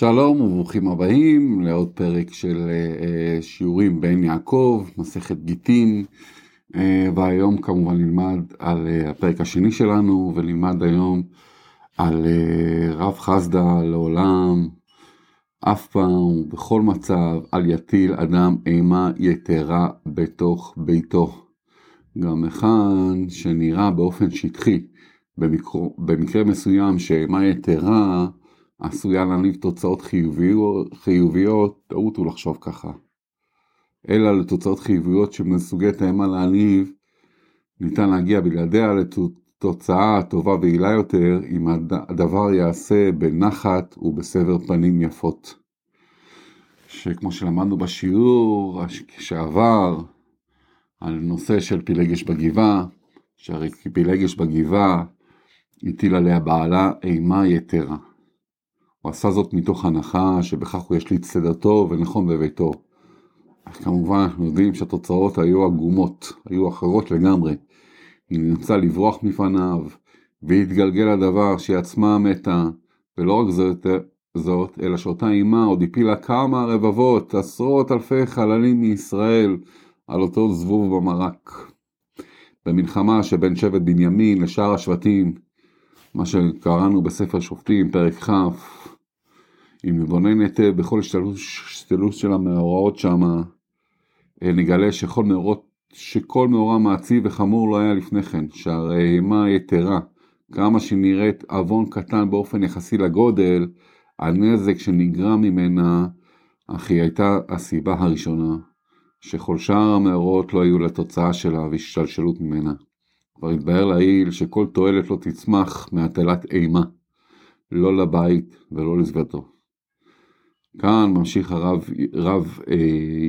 שלום וברוכים הבאים לעוד פרק של uh, שיעורים בן יעקב, מסכת גיטין, uh, והיום כמובן נלמד על הפרק השני שלנו, ונלמד היום על רב חסדה לעולם, אף פעם ובכל מצב, על יטיל אדם אימה יתרה בתוך ביתו. גם מכאן שנראה באופן שטחי, במקרה, במקרה מסוים שאימה יתרה, עשויה להניב תוצאות חיוביות, טעות הוא לחשוב ככה. אלא לתוצאות חיוביות שמסוגלת האמה להניב, ניתן להגיע בלעדיה לתוצאה טובה ויעילה יותר, אם הדבר ייעשה בנחת ובסבר פנים יפות. שכמו שלמדנו בשיעור שעבר, על נושא של פילגש בגבעה, שהרי פילגש בגבעה הטיל עליה בעלה אימה יתרה. הוא עשה זאת מתוך הנחה שבכך הוא ישליט סדר טוב ונכון בביתו. כמובן אנחנו יודעים שהתוצאות היו עגומות, היו אחרות לגמרי. היא נמצאה לברוח מפניו, והתגלגל הדבר שהיא עצמה מתה, ולא רק זאת, זאת אלא שאותה אימה עוד הפילה כמה רבבות, עשרות אלפי חללים מישראל, על אותו זבוב במרק. במלחמה שבין שבט בנימין לשאר השבטים, מה שקראנו בספר שופטים, פרק כ', אם נתבונן היטב בכל השתלות של המאורעות שם, אה, נגלה שכל מאורות, שכל מאורע מעציב וחמור לא היה לפני כן, שהרי אימה יתרה, כמה שנראית עוון קטן באופן יחסי לגודל, הנזק שנגרם ממנה, אך היא הייתה הסיבה הראשונה, שכל שאר המאורות לא היו לתוצאה שלה והשתלשלות ממנה. כבר התבהר לעיל שכל תועלת לא תצמח מהטלת אימה, לא לבית ולא לסביבתו. כאן ממשיך הרב רב, אה,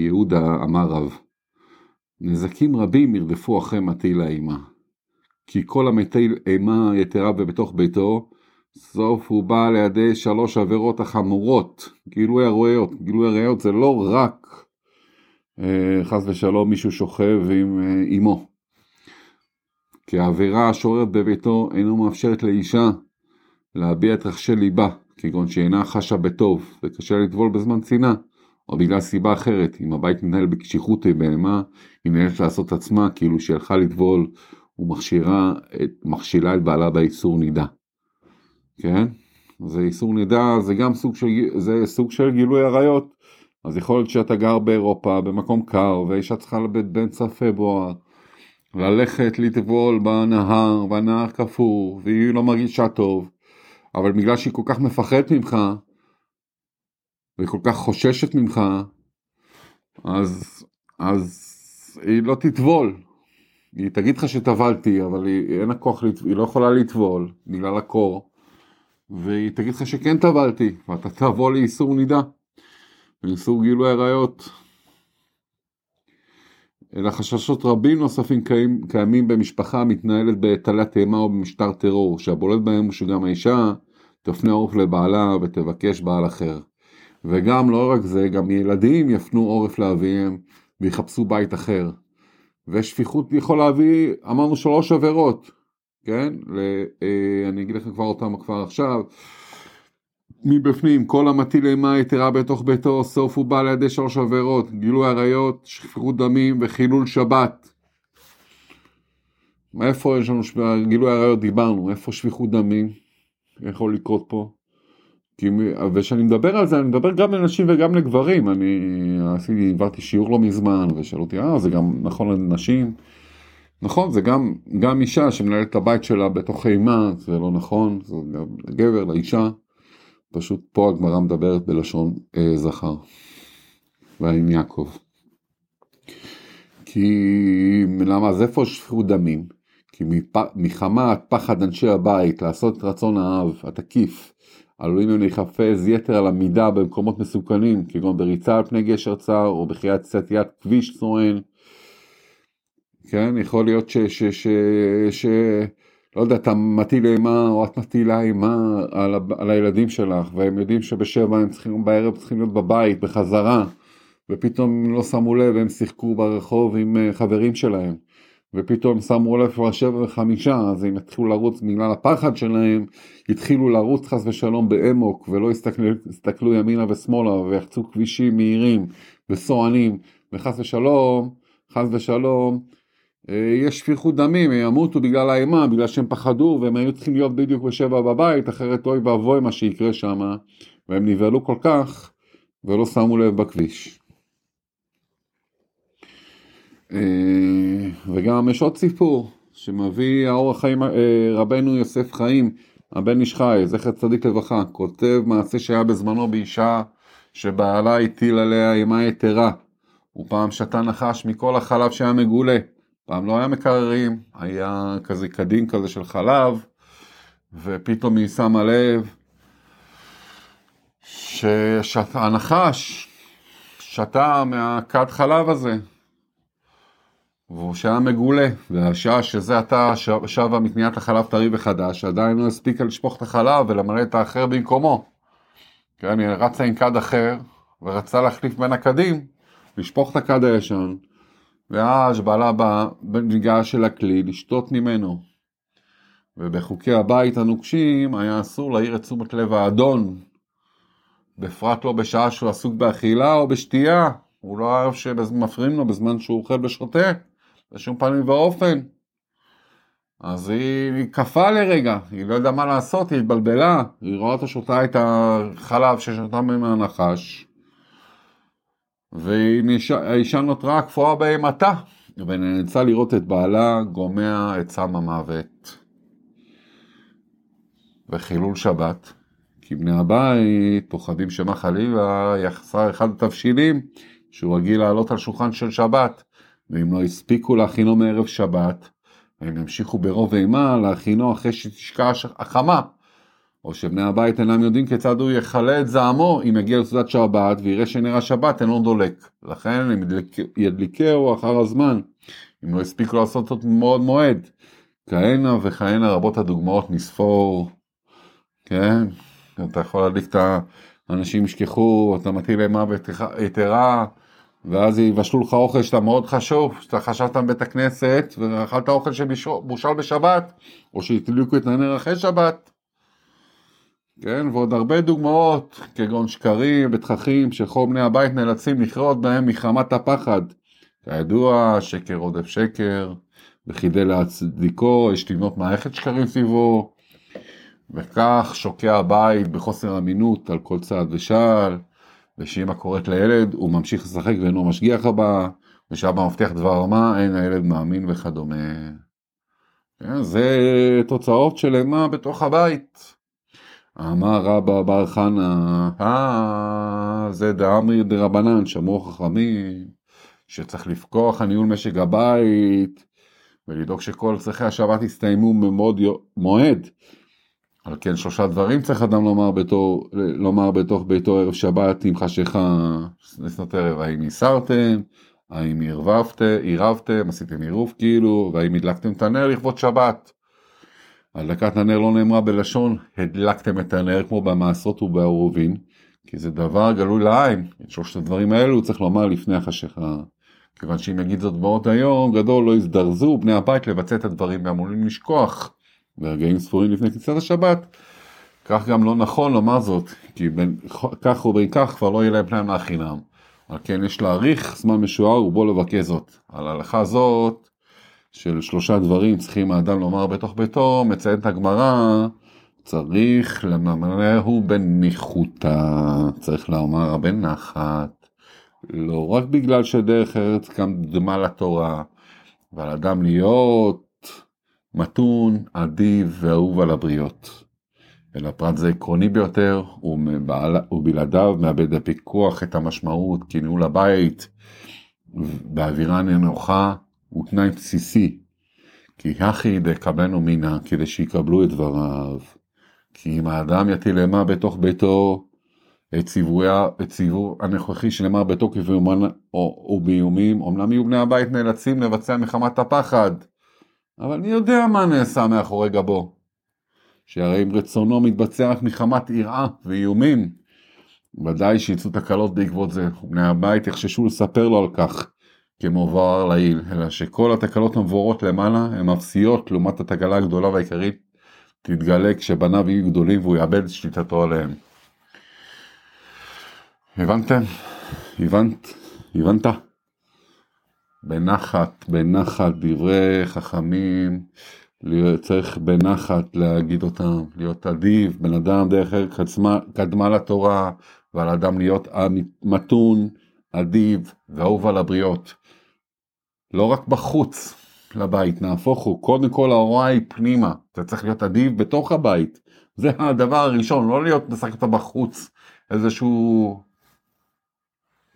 יהודה אמר רב, נזקים רבים ירדפו אחרי מטיל האימה, כי כל המטיל אימה יתרה ובתוך ביתו, סוף הוא בא לידי שלוש עבירות החמורות, גילוי הראיות, גילוי הראיות זה לא רק אה, חס ושלום מישהו שוכב עם אה, אמו, כי העבירה השוררת בביתו אינו מאפשרת לאישה להביע את רחשי ליבה, כגון שאינה חשה בטוב וקשה לטבול בזמן צנעה, או בגלל סיבה אחרת, אם הבית מתנהל בקשיחות בהמה, היא נהנית לעשות עצמה כאילו שהלכה לטבול ומכשילה את בעלה באיסור נידה. כן? זה איסור נידה, זה גם סוג של, זה סוג של גילוי עריות. אז יכול להיות שאתה גר באירופה, במקום קר, ואישה צריכה באמצע פברואר, ללכת לטבול בנהר, והנהר קפוא, והיא לא מרגישה טוב. אבל בגלל שהיא כל כך מפחדת ממך, וכל כך חוששת ממך, אז, אז היא לא תטבול. היא תגיד לך שטבלתי, אבל היא, אין לה כוח, היא לא יכולה לטבול בגלל הקור, והיא תגיד לך שכן טבלתי, ואתה תבוא לאיסור נידה, לאיסור גילוי עריות. אלא חששות רבים נוספים קיים, קיימים במשפחה המתנהלת בטלת אימה או במשטר טרור, שהבולט בהם הוא שגם האישה תפנה עורף לבעלה ותבקש בעל אחר. וגם לא רק זה, גם ילדים יפנו עורף לאביהם ויחפשו בית אחר. ושפיכות יכול להביא, אמרנו שלוש עבירות, כן? ל, אה, אני אגיד לך כבר אותם כבר עכשיו. מבפנים, כל המטיל אימה יתרה בתוך ביתו, סוף הוא בא לידי שלוש עבירות, גילוי עריות, שפיכות דמים וחילול שבת. מאיפה יש לנו גילוי עריות דיברנו, איפה שפיכות דמים? יכול לקרות פה? כי, וכשאני מדבר על זה, אני מדבר גם לנשים וגם לגברים. אני עשיתי, העברתי שיעור לא מזמן, ושאלו אותי, אה, זה גם נכון לנשים? נכון, זה גם, גם אישה שמנהלת את הבית שלה בתוך אימה, זה לא נכון, זה גם לגבר, לאישה. פשוט פה הגמרא מדברת בלשון אה, זכר. ועם יעקב. כי למה? אז איפה שפיכות דמים? כי מחמת פחד אנשי הבית לעשות את רצון האב התקיף, עלולים להיחפז יתר על המידה במקומות מסוכנים, כגון בריצה על פני גשר צר או בחיית סטיית כביש צוען. כן, יכול להיות ש... ש, ש, ש לא יודע, אתה מטיל אימה או את מטילה אימה על, על הילדים שלך, והם יודעים שבשבע הם צריכים, בערב צריכים להיות בבית, בחזרה, ופתאום לא שמו לב, הם שיחקו ברחוב עם אה, חברים שלהם, ופתאום שמו לב כבר שבע וחמישה, אז הם התחילו לרוץ בגלל הפחד שלהם, התחילו לרוץ חס ושלום באמוק, ולא הסתכלו, הסתכלו ימינה ושמאלה, ויחצו כבישים מהירים וסוענים, וחס ושלום, חס ושלום, יש שפיכות דמים, הם ימותו בגלל האימה, בגלל שהם פחדו, והם היו צריכים להיות בדיוק בשבע בבית, אחרת אוי ואבוי מה שיקרה שם, והם נבהלו כל כך, ולא שמו לב בכביש. אה, וגם יש עוד סיפור שמביא האור החיים, אה, רבנו יוסף חיים, הבן איש חי, זכר צדיק לברכה, כותב מעשה שהיה בזמנו באישה שבעלה הטיל עליה אימה יתרה. הוא פעם שתה נחש מכל החלב שהיה מגולה. פעם לא היה מקררים, היה כזה קדין כזה של חלב, ופתאום היא שמה לב שהנחש שתה מהכד חלב הזה, והוא שהיה מגולה, והשעה שזה עתה שבה מקניית החלב טרי וחדש, עדיין לא הספיקה לשפוך את החלב ולמלא את האחר במקומו. כן, היא רצה עם כד אחר, ורצה להחליף בין הכדים, לשפוך את הכד הישן, ואז בעלה בא בניגש של הכלי לשתות ממנו. ובחוקי הבית הנוקשים היה אסור להעיר את תשומת לב האדון, בפרט לא בשעה שהוא עסוק באכילה או בשתייה, הוא לא אוהב שמפריעים לו בזמן שהוא אוכל ושותה. בשום פנים ואופן. אז היא קפאה לרגע, היא לא יודעה מה לעשות, היא התבלבלה, היא רואה אותה שותה את החלב ששותה ממנו הנחש, והאישה נותרה קפואה באימתה, ונאלצה לראות את בעלה גומע את סם המוות. וחילול שבת, כי בני הבית פוחדים שמא חלילה יחסר אחד התבשילים שהוא רגיל לעלות על שולחן של שבת. ואם לא הספיקו להכינו מערב שבת, הם ימשיכו ברוב אימה להכינו אחרי שתשקע החמה. או שבני הבית אינם יודעים כיצד הוא יכלה את זעמו אם יגיע לסעודת שבת ויראה שנר השבת אינו דולק. לכן הם ידליקהו אחר הזמן, אם לא הספיקו לעשות זאת מאוד מועד. כהנה וכהנה רבות הדוגמאות נספור, כן? אתה יכול להדליק את האנשים ישכחו, אתה מטיל אימה יתרה, ואז יבשלו לך אוכל שאתה מאוד חשוב, שאתה חשבת בבית הכנסת ואכלת אוכל שבושל בשבת, או שהתליקו את הנר אחרי שבת. כן, ועוד הרבה דוגמאות, כגון שקרים ותככים שכל בני הבית נאלצים לכרות בהם מחמת הפחד. כידוע, שקר עודף שקר, וכדי להצדיקו יש לבנות מערכת שקרים סביבו, וכך שוקע הבית בחוסר אמינות על כל צעד ושעל. ושאמא קוראת לילד, הוא ממשיך לשחק ואינו משגיח הבא, ושאבא מבטיח דבר מה, אין הילד מאמין וכדומה. כן, זה תוצאות של אימה בתוך הבית. אמר רבא בר חנא, אה, זה דאמרי דרבנן, שמעו חכמים, שצריך לפקוח על ניהול משק הבית, ולדאוג שכל צרכי השבת יסתיימו במועד מועד, על כן שלושה דברים צריך אדם לומר, בתור, לומר בתוך ביתו ערב שבת עם חשיכה לפנות ערב, האם הסרתם, האם עירבתם, עשיתם עירוב כאילו, והאם הדלקתם את הנר לכבוד שבת. הדלקת הנר לא נאמרה בלשון הדלקתם את הנר כמו במעשרות ובעירובין, כי זה דבר גלוי לעין, את שלושת הדברים האלו צריך לומר לפני החשיכה. כיוון שאם יגיד זאת בעוד היום גדול לא יזדרזו בני הבית לבצע את הדברים ועמולים לשכוח. ברגעים ספורים לפני כניסת השבת, כך גם לא נכון לומר זאת, כי בין כך ובין כך כבר לא יהיה להם פנאי מהחינם. על כן יש להאריך זמן משוער ובו לבקש זאת. על ההלכה זאת של שלושה דברים צריכים האדם לומר בתוך ביתו, מציינת הגמרא, צריך לממלאהו בניחותא, צריך לומר בנחת, לא רק בגלל שדרך ארץ קדמה לתורה, ועל אדם להיות מתון, אדיב ואהוב על הבריות. אלא פרט זה עקרוני ביותר, ובלעדיו מאבד הפיקוח את המשמעות, כי ניהול הבית באווירה ננוחה הוא תנאי בסיסי. כי הכי דקבלנו מינה, כדי שיקבלו את דבריו. כי אם האדם יטיל אימה בתוך ביתו, את ציווי הנוכחי שנאמר בתוקף ובאיומים, אמנם יהיו בני הבית נאלצים לבצע מחמת הפחד, אבל מי יודע מה נעשה מאחורי גבו? שהרי אם רצונו מתבצע רק מחמת יראה ואיומים, ודאי שיצאו תקלות בעקבות זה, ובני הבית יחששו לספר לו על כך, כמובהר לעיל, אלא שכל התקלות המבוארות למעלה הן אפסיות לעומת התקלה הגדולה והעיקרית תתגלה כשבניו יהיו גדולים והוא יאבד שליטתו עליהם. הבנתם? הבנת? הבנת? בנחת, בנחת, דברי חכמים, צריך בנחת להגיד אותם, להיות אדיב, בן אדם דרך ארץ קדמה לתורה, ועל אדם להיות מתון, אדיב ואהוב על הבריות. לא רק בחוץ לבית, נהפוך הוא, קודם כל ההוראה היא פנימה, אתה צריך להיות אדיב בתוך הבית, זה הדבר הראשון, לא להיות משחק אותה בחוץ, איזשהו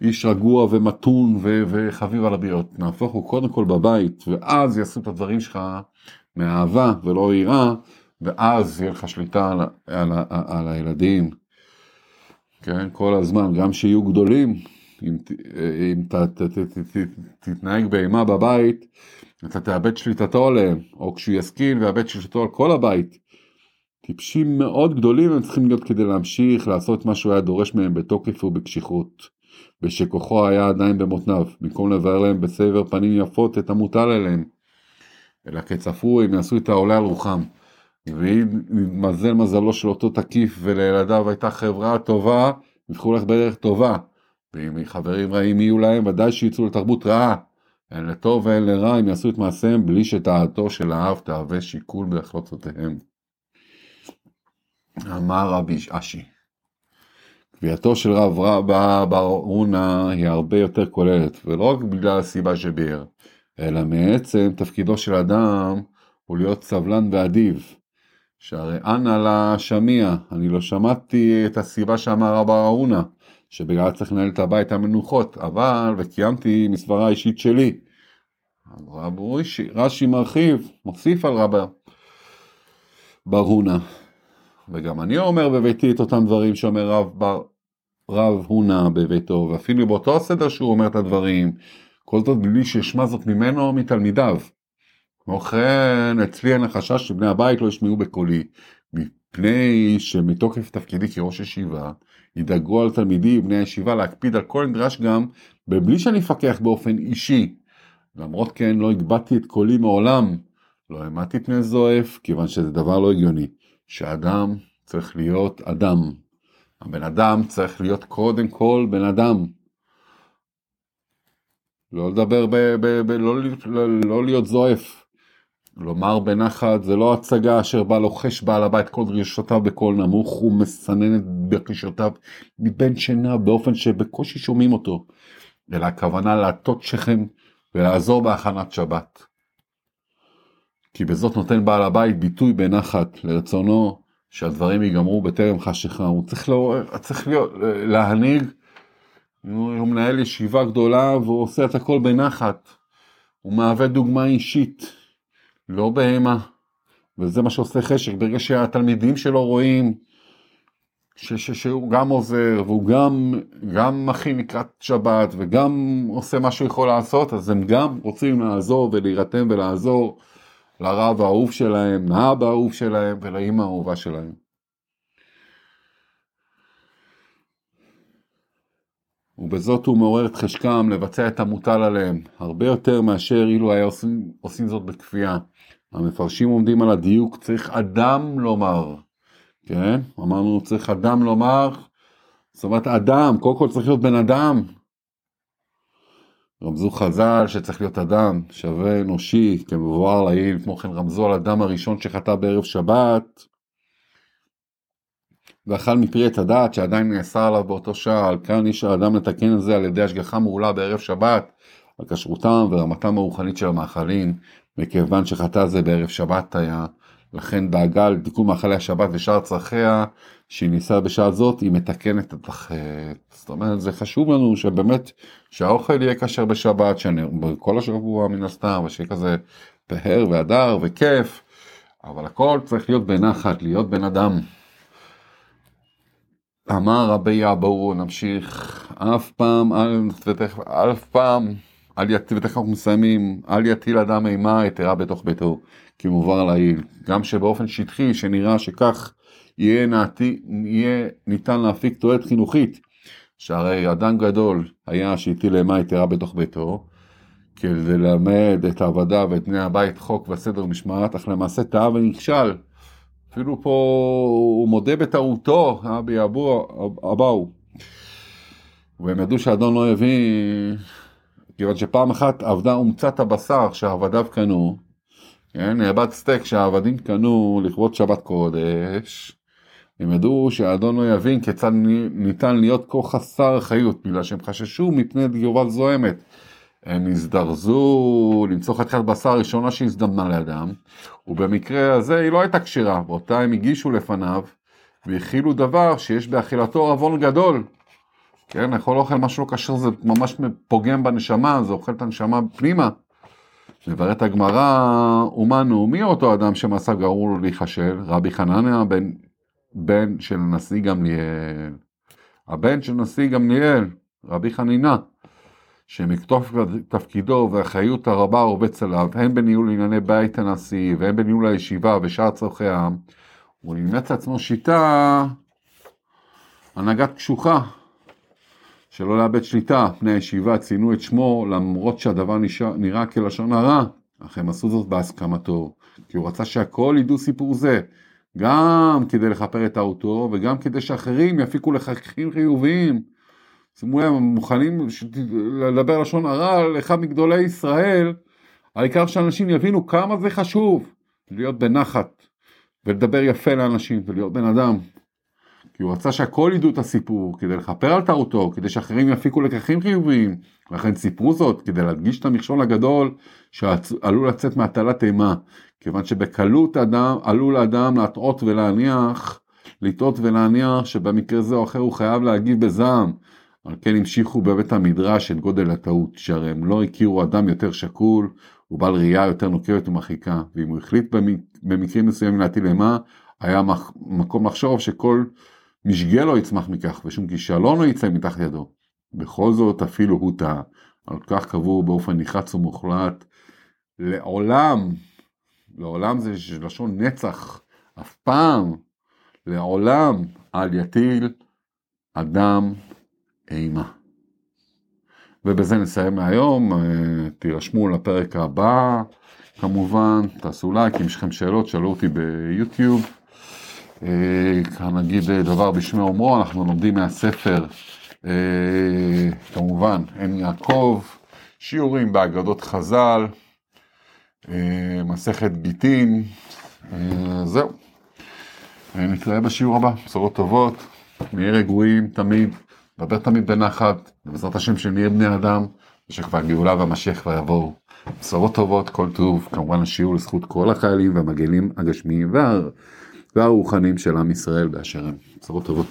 איש רגוע ומתון ו- וחביב על הבריות, נהפוך הוא קודם כל בבית, ואז יעשו את הדברים שלך מאהבה ולא יראה, ואז יהיה לך שליטה על, על, על, על הילדים. כן, כל הזמן, גם שיהיו גדולים, אם, אם אתה ת, ת, ת, ת, תתנהג באימה בבית, אתה תאבד שליטתו עליהם, או כשהוא ישכיל ויאבד שליטתו על כל הבית. טיפשים מאוד גדולים הם צריכים להיות כדי להמשיך לעשות מה שהוא היה דורש מהם בתוקף ובקשיחות. ושכוחו היה עדיין במותניו, במקום לבאר להם בסבר פנים יפות את המוטל אליהם. אלא כצפו הם יעשו את העולה על רוחם. ואם מתמזל מזלו של אותו תקיף ולילדיו הייתה חברה טובה, יבחרו לך בדרך טובה. ואם חברים רעים יהיו להם, ודאי שיצאו לתרבות רעה. הן לטוב והן לרע, הם יעשו את מעשיהם בלי שטעתו של האב תהווה שיקול בהחלטותיהם. אמר רבי אשי קביעתו של רב רבא בר אונה היא הרבה יותר כוללת, ולא רק בגלל הסיבה שביאר, אלא מעצם תפקידו של אדם הוא להיות סבלן ואדיב. שהרי אנא לה שמיע, אני לא שמעתי את הסיבה שאמר רב אהרונה, שבגלל צריך לנהל את הבית המנוחות, אבל, וקיימתי מסברה אישית שלי. רב רש"י מרחיב, מוסיף על רב ברהונה. וגם אני אומר בביתי את אותם דברים שאומר רב, בר, רב הונה בביתו, ואפילו באותו הסדר שהוא אומר את הדברים, כל זאת בלי שישמע זאת ממנו או מתלמידיו. כמו כן, אצלי אין החשש שבני הבית לא ישמעו בקולי, מפני שמתוקף תפקידי כראש ישיבה, ידאגו על תלמידי ובני הישיבה להקפיד על כל נדרש גם, בלי שאני אפקח באופן אישי. למרות כן, לא הגבתי את קולי מעולם, לא העמדתי פני זועף, כיוון שזה דבר לא הגיוני. שאדם צריך להיות אדם. הבן אדם צריך להיות קודם כל בן אדם. לא לדבר, ב, ב, ב, לא, לא, לא להיות זועף. לומר בנחת זה לא הצגה אשר בה לוחש בעל הבית כל דרישותיו בקול נמוך ומסנן את בקשותיו מבין שינה באופן שבקושי שומעים אותו, אלא הכוונה להטות שכם ולעזור בהכנת שבת. כי בזאת נותן בעל הבית ביטוי בנחת לרצונו שהדברים ייגמרו בטרם חשיכה. הוא צריך, לא, צריך להיות, להנהיג, הוא מנהל ישיבה גדולה והוא עושה את הכל בנחת. הוא מהווה דוגמה אישית, לא בהמה. וזה מה שעושה חשק, ברגע שהתלמידים שלו רואים ש, ש, שהוא גם עוזר והוא גם, גם מכין לקראת שבת וגם עושה מה שהוא יכול לעשות, אז הם גם רוצים לעזור ולהירתם ולעזור. לרב האהוב שלהם, לאבא האהוב שלהם ולאימא האהובה שלהם. ובזאת הוא מעורר את חשקם לבצע את המוטל עליהם, הרבה יותר מאשר אילו היה עושים, עושים זאת בכפייה. המפרשים עומדים על הדיוק, צריך אדם לומר, כן? אמרנו צריך אדם לומר, זאת אומרת אדם, קודם כל צריך להיות בן אדם, רמזו חז"ל שצריך להיות אדם שווה אנושי כמבואר לעיל, כמו כן רמזו על אדם הראשון שחטא בערב שבת ואכל מפרי את הדעת שעדיין נאסר עליו באותו שעה, על כאן איש האדם לתקן את זה על ידי השגחה מעולה בערב שבת, על כשרותם ורמתם הרוחנית של המאכלים, מכיוון שחטא זה בערב שבת היה, לכן דאגה לתיקון מאכלי השבת ושאר צרכיה שהיא ניסה בשעה זאת, היא מתקנת את החטא. זאת אומרת, זה חשוב לנו שבאמת, שהאוכל יהיה כשר בשבת, בכל השבוע מן הסתם, ושיהיה כזה פאר והדר וכיף, אבל הכל צריך להיות בנחת, להיות בן אדם. אמר רבי אבו, נמשיך, אף פעם, אל, ותכף, אף פעם, אל יטיל, ותכף אנחנו מסיימים, אל יטיל אדם אימה יתרה בתוך ביתו, כי מובן לעיל, גם שבאופן שטחי, שנראה שכך יהיה, נעתי, יהיה ניתן להפיק תועלת חינוכית, שהרי אדם גדול היה שהטיל אימה יתרה בתוך ביתו, כדי ללמד את העבודה ואת בני הבית חוק וסדר ומשמעת, אך למעשה טעה ונכשל. אפילו פה הוא מודה בטעותו, אבי אבו אבאו. והם ידעו שאדון לא יבין, כיוון שפעם אחת עבדה אומצת הבשר שעבדיו קנו, כן, נאבד סטייק שהעבדים קנו לכבוד שבת קודש, הם ידעו שהאדון לא יבין כיצד ניתן להיות כה חסר אחריות, בגלל שהם חששו מפני יובל זוהמת. הם הזדרזו למצוא חתיכת בשר ראשונה שהזדמנה לידם, ובמקרה הזה היא לא הייתה כשרה, ואותה הם הגישו לפניו, והכילו דבר שיש באכילתו עוון גדול. כן, לאכול אוכל משהו לא כשר זה ממש פוגם בנשמה, זה אוכל את הנשמה פנימה. מבארת הגמרא, אומנו, מי אותו אדם שמעשה גרור לו להיכשל? רבי חנניה בן, בן של נשיא גמליאל. הבן של נשיא גמליאל, רבי חנינה. שמכתוב תפקידו והאחריות הרבה הרובץ עליו, הן בניהול ענייני בית הנשיא והן בניהול הישיבה ושאר צורכי העם, הוא אימץ לעצמו שיטה הנהגת קשוחה, שלא לאבד שליטה. בני הישיבה ציינו את שמו למרות שהדבר נראה כלשון הרע, אך הם עשו זאת בהסכמתו, כי הוא רצה שהכל ידעו סיפור זה, גם כדי לכפר את טעותו וגם כדי שאחרים יפיקו לחכים חיוביים. שימו לב, מוכנים לדבר לשון הרע על אחד מגדולי ישראל, העיקר שאנשים יבינו כמה זה חשוב להיות בנחת ולדבר יפה לאנשים ולהיות בן אדם. כי הוא רצה שהכל ידעו את הסיפור, כדי לכפר על טעותו, כדי שאחרים יפיקו לקחים חיוביים. לכן סיפרו זאת, כדי להדגיש את המכשול הגדול שעלול לצאת מהטלת אימה. כיוון שבקלות אדם, עלול האדם להטעות ולהניח, לטעות ולהניח שבמקרה זה או אחר הוא חייב להגיב בזעם. על כן המשיכו בבית המדרש את גודל הטעות, שהרי הם לא הכירו אדם יותר שקול ובעל ראייה יותר נוקבת ומרחיקה, ואם הוא החליט במקרים מסוימים להטיל אימה, היה מקום לחשוב שכל משגה לא יצמח מכך, ושום כישלון לא יצא מתחת ידו. בכל זאת אפילו הוא טעה, על כך קבעו באופן נחרץ ומוחלט, לעולם, לעולם זה לשון נצח, אף פעם, לעולם אל יטיל אדם אימה. ובזה נסיים להיום, אה, תירשמו לפרק הבא, כמובן, תעשו לייק, אם יש לכם שאלות, שאלו אותי ביוטיוב. אה, כאן נגיד אה, דבר בשמי אומרו, אנחנו לומדים מהספר, כמובן, עין יעקב, שיעורים באגדות חז"ל, מסכת גיטין, זהו. נתראה בשיעור הבא, בשורות טובות, נהיה רגועים תמיד. דבר תמיד בנחת, בעזרת השם שנהיה בני אדם, ושכבר גאולה והמשיח כבר יבואו. בשורות טובות, כל טוב, כמובן השיעור לזכות כל החיילים והמגנים הגשמיים וה... והרוחניים של עם ישראל באשר הם. בשורות טובות.